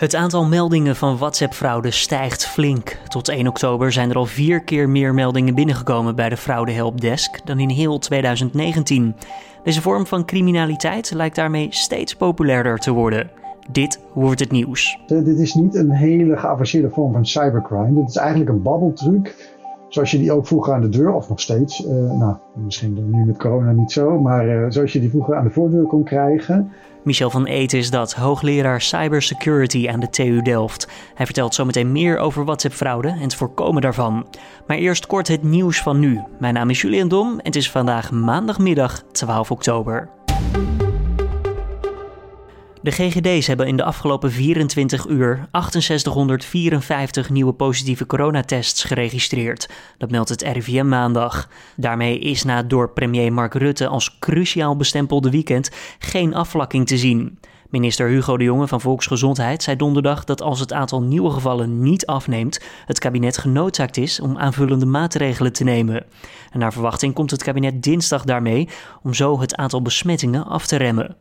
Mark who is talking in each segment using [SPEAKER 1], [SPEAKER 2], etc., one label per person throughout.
[SPEAKER 1] Het aantal meldingen van WhatsApp-fraude stijgt flink. Tot 1 oktober zijn er al vier keer meer meldingen binnengekomen bij de Fraude Helpdesk dan in heel 2019. Deze vorm van criminaliteit lijkt daarmee steeds populairder te worden. Dit wordt het nieuws.
[SPEAKER 2] Dit is niet een hele geavanceerde vorm van cybercrime. Dit is eigenlijk een babbeltruc. Zoals je die ook vroeger aan de deur, of nog steeds, uh, nou misschien nu met corona niet zo, maar uh, zoals je die vroeger aan de voordeur kon krijgen.
[SPEAKER 1] Michel van Eet is dat, hoogleraar cybersecurity aan de TU Delft. Hij vertelt zometeen meer over WhatsApp-fraude en het voorkomen daarvan. Maar eerst kort het nieuws van nu. Mijn naam is Julian Dom en het is vandaag maandagmiddag 12 oktober. De GGD's hebben in de afgelopen 24 uur 6854 nieuwe positieve coronatests geregistreerd. Dat meldt het RIVM maandag. Daarmee is na door premier Mark Rutte als cruciaal bestempelde weekend geen afvlakking te zien. Minister Hugo de Jonge van Volksgezondheid zei donderdag dat als het aantal nieuwe gevallen niet afneemt, het kabinet genoodzaakt is om aanvullende maatregelen te nemen. En naar verwachting komt het kabinet dinsdag daarmee om zo het aantal besmettingen af te remmen.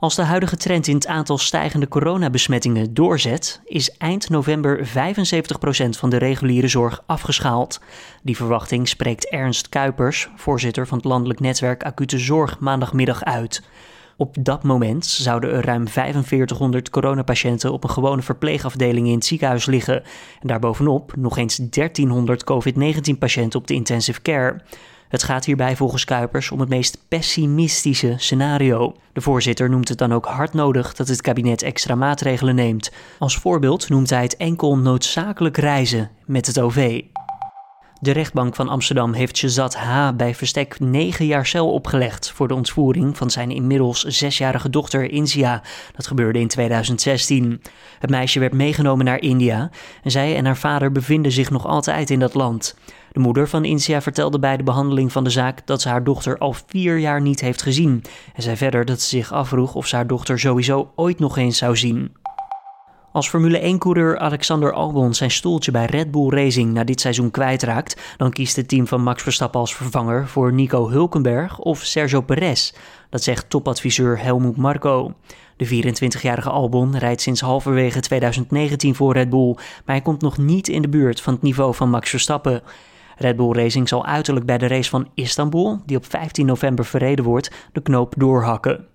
[SPEAKER 1] Als de huidige trend in het aantal stijgende coronabesmettingen doorzet, is eind november 75% van de reguliere zorg afgeschaald. Die verwachting spreekt Ernst Kuipers, voorzitter van het landelijk netwerk Acute Zorg, maandagmiddag uit. Op dat moment zouden er ruim 4500 coronapatiënten op een gewone verpleegafdeling in het ziekenhuis liggen. En daarbovenop nog eens 1300 COVID-19-patiënten op de intensive care. Het gaat hierbij volgens Kuipers om het meest pessimistische scenario. De voorzitter noemt het dan ook hard nodig dat het kabinet extra maatregelen neemt. Als voorbeeld noemt hij het enkel noodzakelijk reizen met het OV. De rechtbank van Amsterdam heeft Shazad H. bij verstek negen jaar cel opgelegd voor de ontvoering van zijn inmiddels zesjarige dochter Insia. Dat gebeurde in 2016. Het meisje werd meegenomen naar India en zij en haar vader bevinden zich nog altijd in dat land. De moeder van Insia vertelde bij de behandeling van de zaak dat ze haar dochter al vier jaar niet heeft gezien en zei verder dat ze zich afvroeg of ze haar dochter sowieso ooit nog eens zou zien. Als Formule 1-coureur Alexander Albon zijn stoeltje bij Red Bull Racing na dit seizoen kwijtraakt, dan kiest het team van Max Verstappen als vervanger voor Nico Hulkenberg of Sergio Perez. Dat zegt topadviseur Helmut Marko. De 24-jarige Albon rijdt sinds halverwege 2019 voor Red Bull, maar hij komt nog niet in de buurt van het niveau van Max Verstappen. Red Bull Racing zal uiterlijk bij de race van Istanbul, die op 15 november verreden wordt, de knoop doorhakken.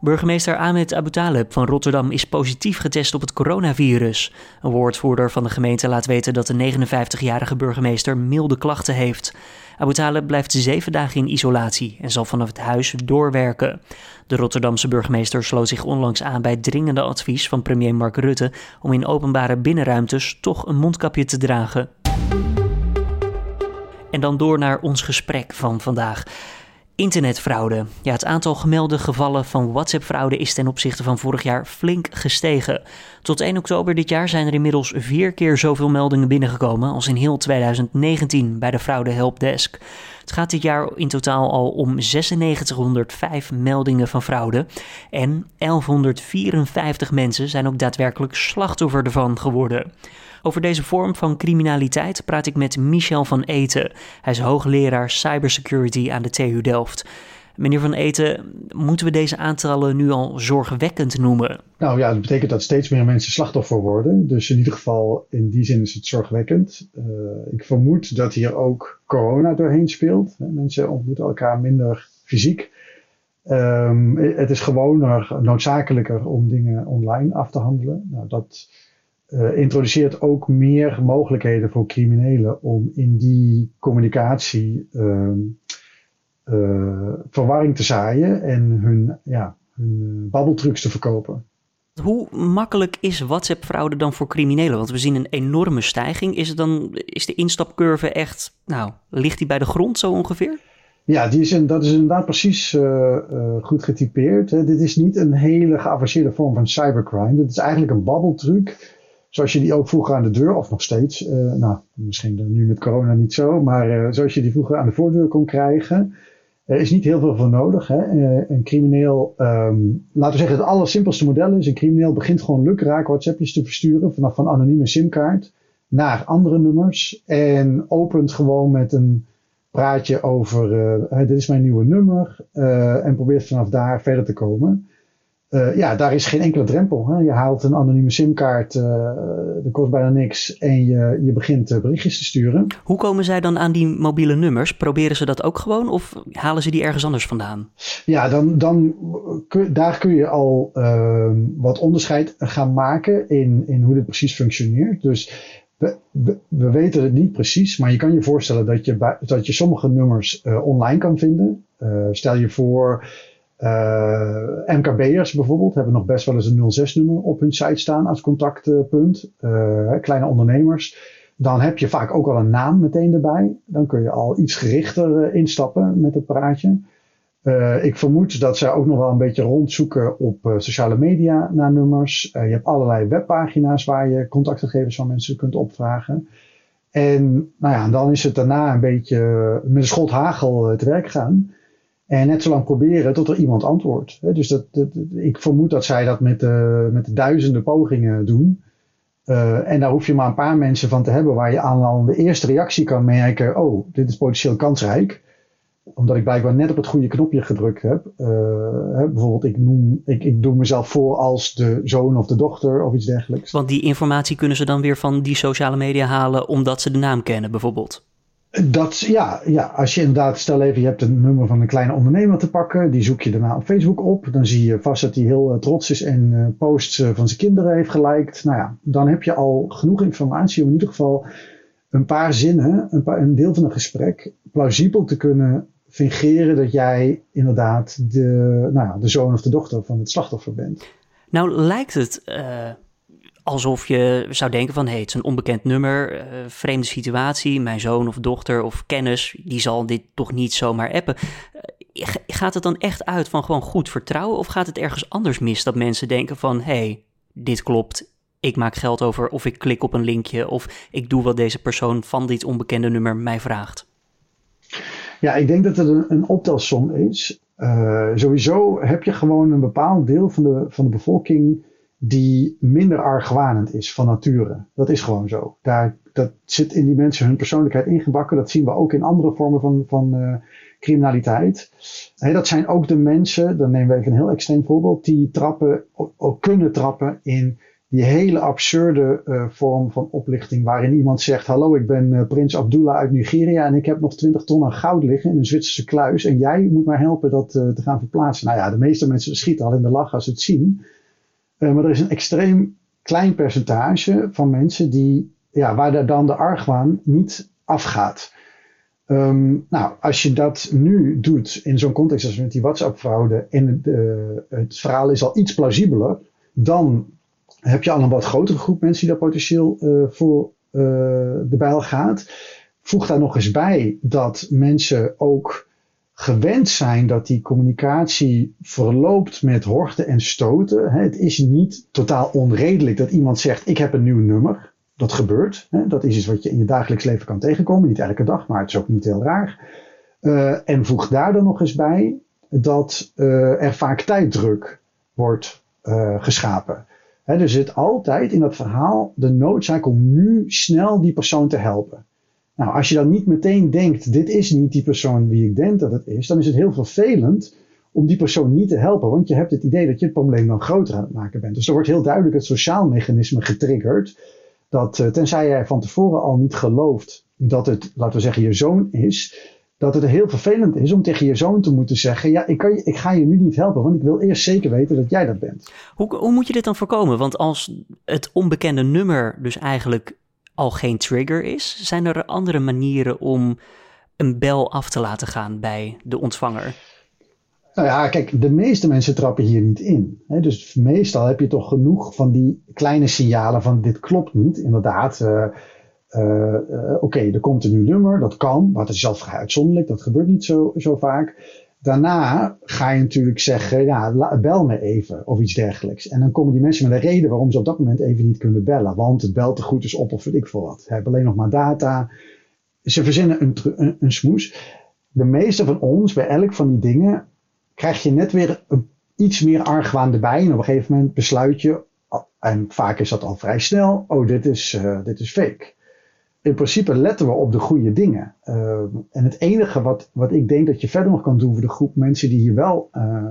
[SPEAKER 1] Burgemeester Ahmed Abutaleb van Rotterdam is positief getest op het coronavirus. Een woordvoerder van de gemeente laat weten dat de 59-jarige burgemeester milde klachten heeft. Abutaleb blijft zeven dagen in isolatie en zal vanaf het huis doorwerken. De Rotterdamse burgemeester sloot zich onlangs aan bij dringende advies van premier Mark Rutte om in openbare binnenruimtes toch een mondkapje te dragen. En dan door naar ons gesprek van vandaag. Internetfraude. Ja, het aantal gemelde gevallen van WhatsApp-fraude is ten opzichte van vorig jaar flink gestegen. Tot 1 oktober dit jaar zijn er inmiddels vier keer zoveel meldingen binnengekomen als in heel 2019 bij de Fraude Helpdesk. Het gaat dit jaar in totaal al om 9605 meldingen van fraude en 1154 mensen zijn ook daadwerkelijk slachtoffer ervan geworden. Over deze vorm van criminaliteit praat ik met Michel van Eten. Hij is hoogleraar cybersecurity aan de TU Delft. Meneer Van Eten, moeten we deze aantallen nu al zorgwekkend noemen?
[SPEAKER 2] Nou ja, dat betekent dat steeds meer mensen slachtoffer worden. Dus in ieder geval, in die zin is het zorgwekkend. Uh, ik vermoed dat hier ook corona doorheen speelt. Mensen ontmoeten elkaar minder fysiek. Um, het is gewoner, noodzakelijker om dingen online af te handelen. Nou, dat uh, introduceert ook meer mogelijkheden voor criminelen om in die communicatie uh, uh, verwarring te zaaien en hun, ja, hun eh, babbeltrucs te verkopen.
[SPEAKER 1] Hoe makkelijk is WhatsApp-fraude dan voor criminelen? Want we zien een enorme stijging. Is, het dan, is de instapcurve echt, nou, ligt die bij de grond zo ongeveer?
[SPEAKER 2] Ja, die is een, dat is inderdaad precies uh, uh, goed getypeerd. Hè. Dit is niet een hele geavanceerde vorm van cybercrime. Dit is eigenlijk een babbeltruc Zoals je die ook vroeger aan de deur, of nog steeds, uh, nou misschien nu met corona niet zo, maar uh, zoals je die vroeger aan de voordeur kon krijgen, er is niet heel veel voor nodig. Hè. Een crimineel, um, laten we zeggen het allersimpelste model is, een crimineel begint gewoon lukraak WhatsAppjes te versturen vanaf een anonieme simkaart naar andere nummers en opent gewoon met een praatje over, dit is mijn nieuwe nummer en probeert vanaf daar verder te komen. Uh, ja, daar is geen enkele drempel. Hè. Je haalt een anonieme simkaart, uh, dat kost bijna niks en je, je begint berichtjes te sturen.
[SPEAKER 1] Hoe komen zij dan aan die mobiele nummers? Proberen ze dat ook gewoon of halen ze die ergens anders vandaan?
[SPEAKER 2] Ja, dan, dan kun, daar kun je al uh, wat onderscheid gaan maken in, in hoe dit precies functioneert. Dus we, we, we, weten het niet precies, maar je kan je voorstellen dat je, dat je sommige nummers online kan vinden. stel je voor uh, MKB'ers bijvoorbeeld hebben nog best wel eens een 06-nummer op hun site staan als contactpunt. Uh, kleine ondernemers. Dan heb je vaak ook al een naam meteen erbij. Dan kun je al iets gerichter uh, instappen met het praatje. ik vermoed dat zij ook nog wel een beetje rondzoeken op sociale media naar nummers. je hebt allerlei webpagina's waar je contactgegevens van mensen kunt opvragen. En nou ja, dan is het daarna een beetje met een schot hagel te werk gaan. En net zo lang proberen tot er iemand antwoordt. Dus dat, ik vermoed dat zij dat met, uh, met duizenden pogingen doen. Uh, en daar hoef je maar een paar mensen van te hebben waar je aan de eerste reactie kan merken: oh, dit is potentieel kansrijk. Omdat ik blijkbaar net op het goede knopje gedrukt heb. Hè, bijvoorbeeld, ik, noem, ik, ik doe mezelf voor als de zoon of de dochter of iets dergelijks.
[SPEAKER 1] Want die informatie kunnen ze dan weer van die sociale media halen omdat ze de naam kennen, bijvoorbeeld.
[SPEAKER 2] Dat, ja, ja, als je inderdaad, stel even, je hebt een nummer van een kleine ondernemer te pakken, die zoek je daarna op Facebook op. Dan zie je vast dat hij heel uh, trots is en uh, posts uh, van zijn kinderen heeft geliked. Nou ja, dan heb je al genoeg informatie om in ieder geval een paar zinnen, een, paar, een deel van een gesprek, plausibel te kunnen fingeren dat jij inderdaad de, nou ja, de zoon of de dochter van het slachtoffer bent.
[SPEAKER 1] Nou lijkt het alsof je zou denken van... hey, het is een onbekend nummer, uh, vreemde situatie... mijn zoon of dochter of kennis, die zal dit toch niet zomaar appen. Uh, gaat het dan echt uit van gewoon goed vertrouwen... of gaat het ergens anders mis dat mensen denken van... hé, hey, dit klopt, ik maak geld over... of ik klik op een linkje... of ik doe wat deze persoon van dit onbekende nummer mij vraagt?
[SPEAKER 2] Ja, ik denk dat het een, optelsom is... Uh, sowieso heb je gewoon een bepaald deel van de, van de bevolking die minder argwanend is van nature. Dat is gewoon zo. Daar, dat zit in die mensen hun persoonlijkheid ingebakken. Dat zien we ook in andere vormen van, van uh, criminaliteit. dat zijn ook de mensen, dan nemen we even een heel extreem voorbeeld, die trappen, ook kunnen trappen in die hele absurde uh, vorm van oplichting. Waarin iemand zegt: Hallo, ik ben uh, prins Abdullah uit Nigeria en ik heb nog 20 ton aan goud liggen in een Zwitserse kluis. En jij moet mij helpen dat te gaan verplaatsen. Nou ja, de meeste mensen schieten al in de lach als ze het zien. Uh, maar er is een extreem klein percentage van mensen die, ja, waar dan de argwaan niet afgaat. Um, nou, als je dat nu doet in zo'n context als met die WhatsApp-fraude en het, uh, het verhaal is al iets plausibeler, dan heb je al een wat grotere groep mensen die daar potentieel uh, voor de bijl gaat. Voeg daar nog eens bij dat mensen ook gewend zijn dat die communicatie verloopt met horten en stoten. Het is niet totaal onredelijk dat iemand zegt: Ik heb een nieuw nummer. Dat gebeurt. Dat is iets wat je in je dagelijks leven kan tegenkomen. Niet elke dag, maar het is ook niet heel raar. Uh, en voeg daar dan nog eens bij dat uh, er vaak tijddruk wordt uh, geschapen. Er zit altijd in dat verhaal de noodzaak om nu snel die persoon te helpen. Nou, als je dan niet meteen denkt, dit is niet die persoon wie ik denk dat het is, dan is het heel vervelend om die persoon niet te helpen, want je hebt het idee dat je het probleem dan groter aan het maken bent. Dus er wordt heel duidelijk het sociaal mechanisme getriggerd, dat uh, tenzij jij van tevoren al niet gelooft dat het, laten we zeggen, je zoon is, dat het heel vervelend is om tegen je zoon te moeten zeggen: Ja, ik, kan je, ik ga je nu niet helpen, want ik wil eerst zeker weten dat jij dat bent.
[SPEAKER 1] Hoe, hoe moet je dit dan voorkomen? Want als het onbekende nummer dus eigenlijk al geen trigger is, zijn er andere manieren om een bel af te laten gaan bij de ontvanger?
[SPEAKER 2] Nou ja, kijk, de meeste mensen trappen hier niet in. Dus meestal heb je toch genoeg van die kleine signalen van dit klopt niet. Inderdaad, uh, uh, oké, okay, er komt een nieuw nummer, dat kan, maar dat is al vrij uitzonderlijk, dat gebeurt niet zo, zo vaak. Daarna ga je natuurlijk zeggen, ja, bel me even of iets dergelijks. En dan komen die mensen met een reden waarom ze op dat moment even niet kunnen bellen. Want het belt te goed is op of weet ik veel wat. Ze hebben alleen nog maar data. Ze verzinnen een, een, smoes. De meeste van ons, bij elk van die dingen, krijg je net weer iets meer argwaan erbij. En op een gegeven moment besluit je, en vaak is dat al vrij snel, oh, dit is, uh, dit is fake. In principe letten we op de goede dingen. Uh, en het enige wat, wat ik denk dat je verder nog kan doen voor de groep mensen die hier wel uh,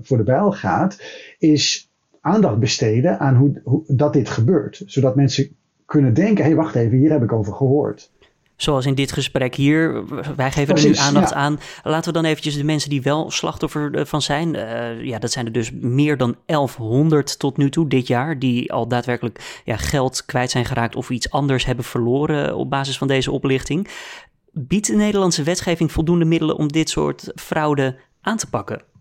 [SPEAKER 2] voor de bijl gaat, is aandacht besteden aan hoe, hoe, dat dit gebeurt. Zodat mensen kunnen denken, hé hey, wacht even, hier heb ik over gehoord
[SPEAKER 1] zoals in dit gesprek hier. Wij geven er nu aandacht aan. Laten we dan eventjes de mensen die wel slachtoffer eh, van zijn. Uh, ja, dat zijn er dus meer dan 1100 tot nu toe dit jaar. Die al daadwerkelijk ja, geld kwijt zijn geraakt of iets anders hebben verloren op basis van deze oplichting. Biedt de Nederlandse wetgeving voldoende middelen om dit soort fraude aan te pakken?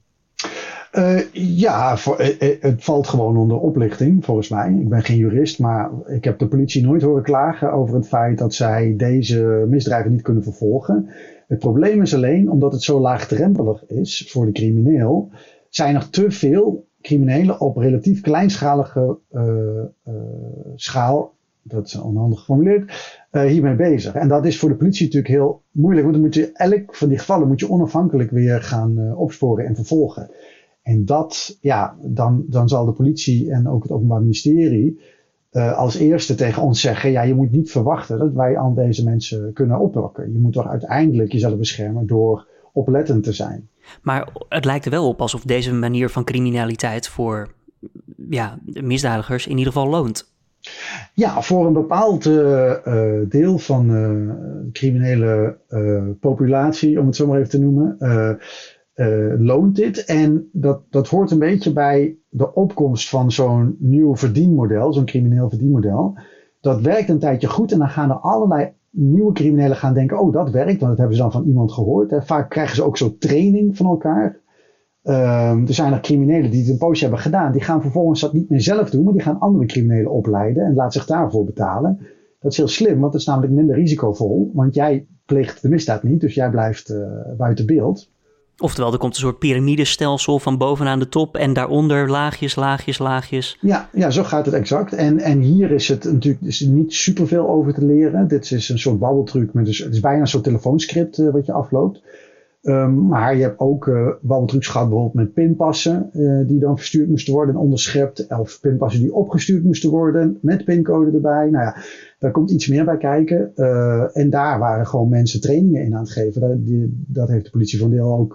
[SPEAKER 2] Uh, ja, voor, uh, het valt gewoon onder oplichting, volgens mij. Ik ben geen jurist, maar ik heb de politie nooit horen klagen over het feit dat zij deze misdrijven niet kunnen vervolgen. Het probleem is alleen, omdat het zo laagdrempelig is voor de crimineel, zijn er te veel criminelen op relatief kleinschalige schaal, dat is onhandig geformuleerd, hiermee bezig. En dat is voor de politie natuurlijk heel moeilijk, want dan moet je elk van die gevallen moet je onafhankelijk weer gaan opsporen en vervolgen. En dat, ja, dan, dan zal de politie en ook het Openbaar Ministerie uh, als eerste tegen ons zeggen: ja, je moet niet verwachten dat wij aan deze mensen kunnen oppakken. Je moet toch uiteindelijk jezelf beschermen door oplettend te zijn.
[SPEAKER 1] Maar het lijkt er wel op alsof deze manier van criminaliteit voor ja, misdadigers in ieder geval loont.
[SPEAKER 2] Ja, voor een bepaald uh, deel van uh, de criminele populatie, om het zo maar even te noemen, uh, loont dit. En dat, dat hoort een beetje bij de opkomst van zo'n nieuw verdienmodel, zo'n crimineel verdienmodel. Dat werkt een tijdje goed en dan gaan er allerlei nieuwe criminelen gaan denken, oh dat werkt, want dat hebben ze dan van iemand gehoord. Hè. Vaak krijgen ze ook zo training van elkaar. Um, er zijn er criminelen die het een poosje hebben gedaan, die gaan vervolgens dat niet meer zelf doen, maar die gaan andere criminelen opleiden en laten zich daarvoor betalen. Dat is heel slim, want het is namelijk minder risicovol, want jij pleegt de misdaad niet, dus jij blijft uh, buiten beeld.
[SPEAKER 1] Oftewel, er komt een soort piramidestelsel van bovenaan de top en daaronder laagjes, laagjes, laagjes.
[SPEAKER 2] Ja, ja zo gaat het exact. En, en hier is het natuurlijk is niet superveel over te leren. Dit is een soort babbeltruc. Met dus, het is bijna soort telefoonscript uh, wat je afloopt. Um, maar je hebt ook uh, gehad bijvoorbeeld met pinpassen uh, die dan verstuurd moesten worden en onderschept. Of pinpassen die opgestuurd moesten worden met pincode erbij. Nou ja, daar komt iets meer bij kijken. Uh, en daar waren gewoon mensen trainingen in aan het geven. Dat, die, dat heeft de politie van deel ook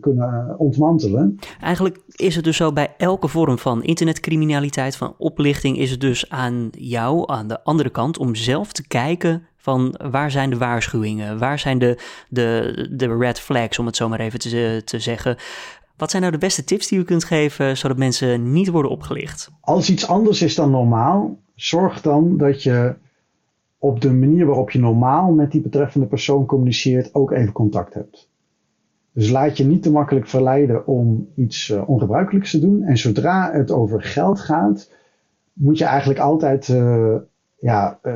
[SPEAKER 2] kunnen ontmantelen.
[SPEAKER 1] Eigenlijk is het dus zo bij elke vorm van internetcriminaliteit, van oplichting, is het dus aan jou, aan de andere kant, om zelf te kijken van waar zijn de waarschuwingen? Waar zijn de, de, de red flags, om het zo maar even te, te zeggen? Wat zijn nou de beste tips die u kunt geven, zodat mensen niet worden opgelicht?
[SPEAKER 2] Als iets anders is dan normaal, zorg dan dat je op de manier waarop je normaal met die betreffende persoon communiceert, ook even contact hebt. Dus laat je niet te makkelijk verleiden om iets uh, ongebruikelijks te doen. En zodra het over geld gaat, moet je eigenlijk altijd uh, ja, uh,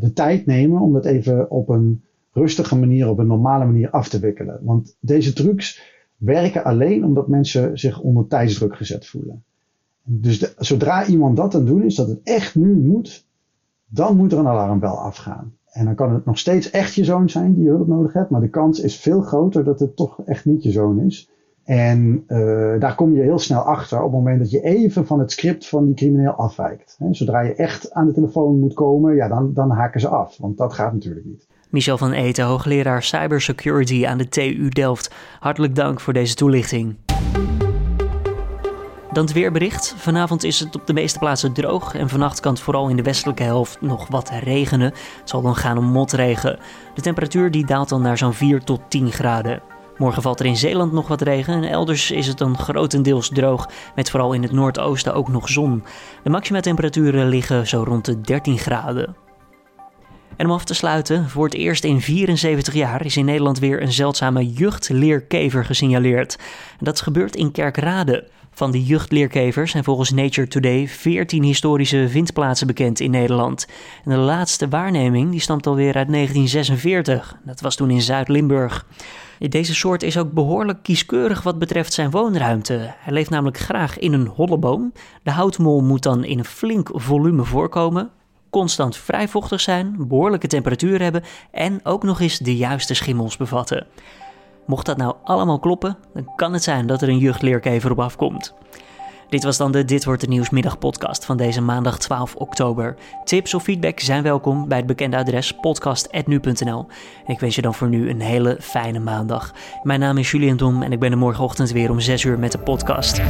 [SPEAKER 2] de tijd nemen om dat even op een rustige manier, op een normale manier af te wikkelen. Want deze trucs werken alleen omdat mensen zich onder tijdsdruk gezet voelen. Dus zodra iemand dat aan het doen is, dat het echt nu moet, dan moet er een alarmbel afgaan. En dan kan het nog steeds echt je zoon zijn die je hulp nodig hebt, maar de kans is veel groter dat het toch echt niet je zoon is. En uh, daar kom je heel snel achter op het moment dat je even van het script van die crimineel afwijkt. zodra je echt aan de telefoon moet komen, ja, dan, dan haken ze af. Want dat gaat natuurlijk niet.
[SPEAKER 1] Michel van Eten, hoogleraar cybersecurity aan de TU Delft. Hartelijk dank voor deze toelichting. Dan het weerbericht. Vanavond is het op de meeste plaatsen droog en vannacht kan het vooral in de westelijke helft nog wat regenen. Het zal dan gaan om motregen. De temperatuur die daalt dan naar zo'n 4 tot 10 graden. Morgen valt er in Zeeland nog wat regen en elders is het dan grotendeels droog, met vooral in het noordoosten ook nog zon. De maximumtemperaturen liggen zo rond de 13 graden. En om af te sluiten, voor het eerst in 74 jaar is in Nederland weer een zeldzame juchtleerkever gesignaleerd. Dat gebeurt in Kerkrade. Van die juchtleerkevers zijn volgens Nature Today 14 historische vindplaatsen bekend in Nederland. En de laatste waarneming die stamt alweer uit 1946. Dat was toen in Zuid-Limburg. Deze soort is ook behoorlijk kieskeurig wat betreft zijn woonruimte. Hij leeft namelijk graag in een holle boom. De houtmol moet dan in een flink volume voorkomen, constant vrij vochtig zijn, behoorlijke temperatuur hebben en ook nog eens de juiste schimmels bevatten. Mocht dat nou allemaal kloppen, dan kan het zijn dat er een juchtleerkever op afkomt. Dit was dan de Dit wordt de Nieuwsmiddag podcast van deze maandag 12 oktober. Tips of feedback zijn welkom bij het bekende adres podcast.nu.nl. Ik wens je dan voor nu een hele fijne maandag. Mijn naam is Julian Dom en ik ben er morgenochtend weer om 6 uur met de podcast.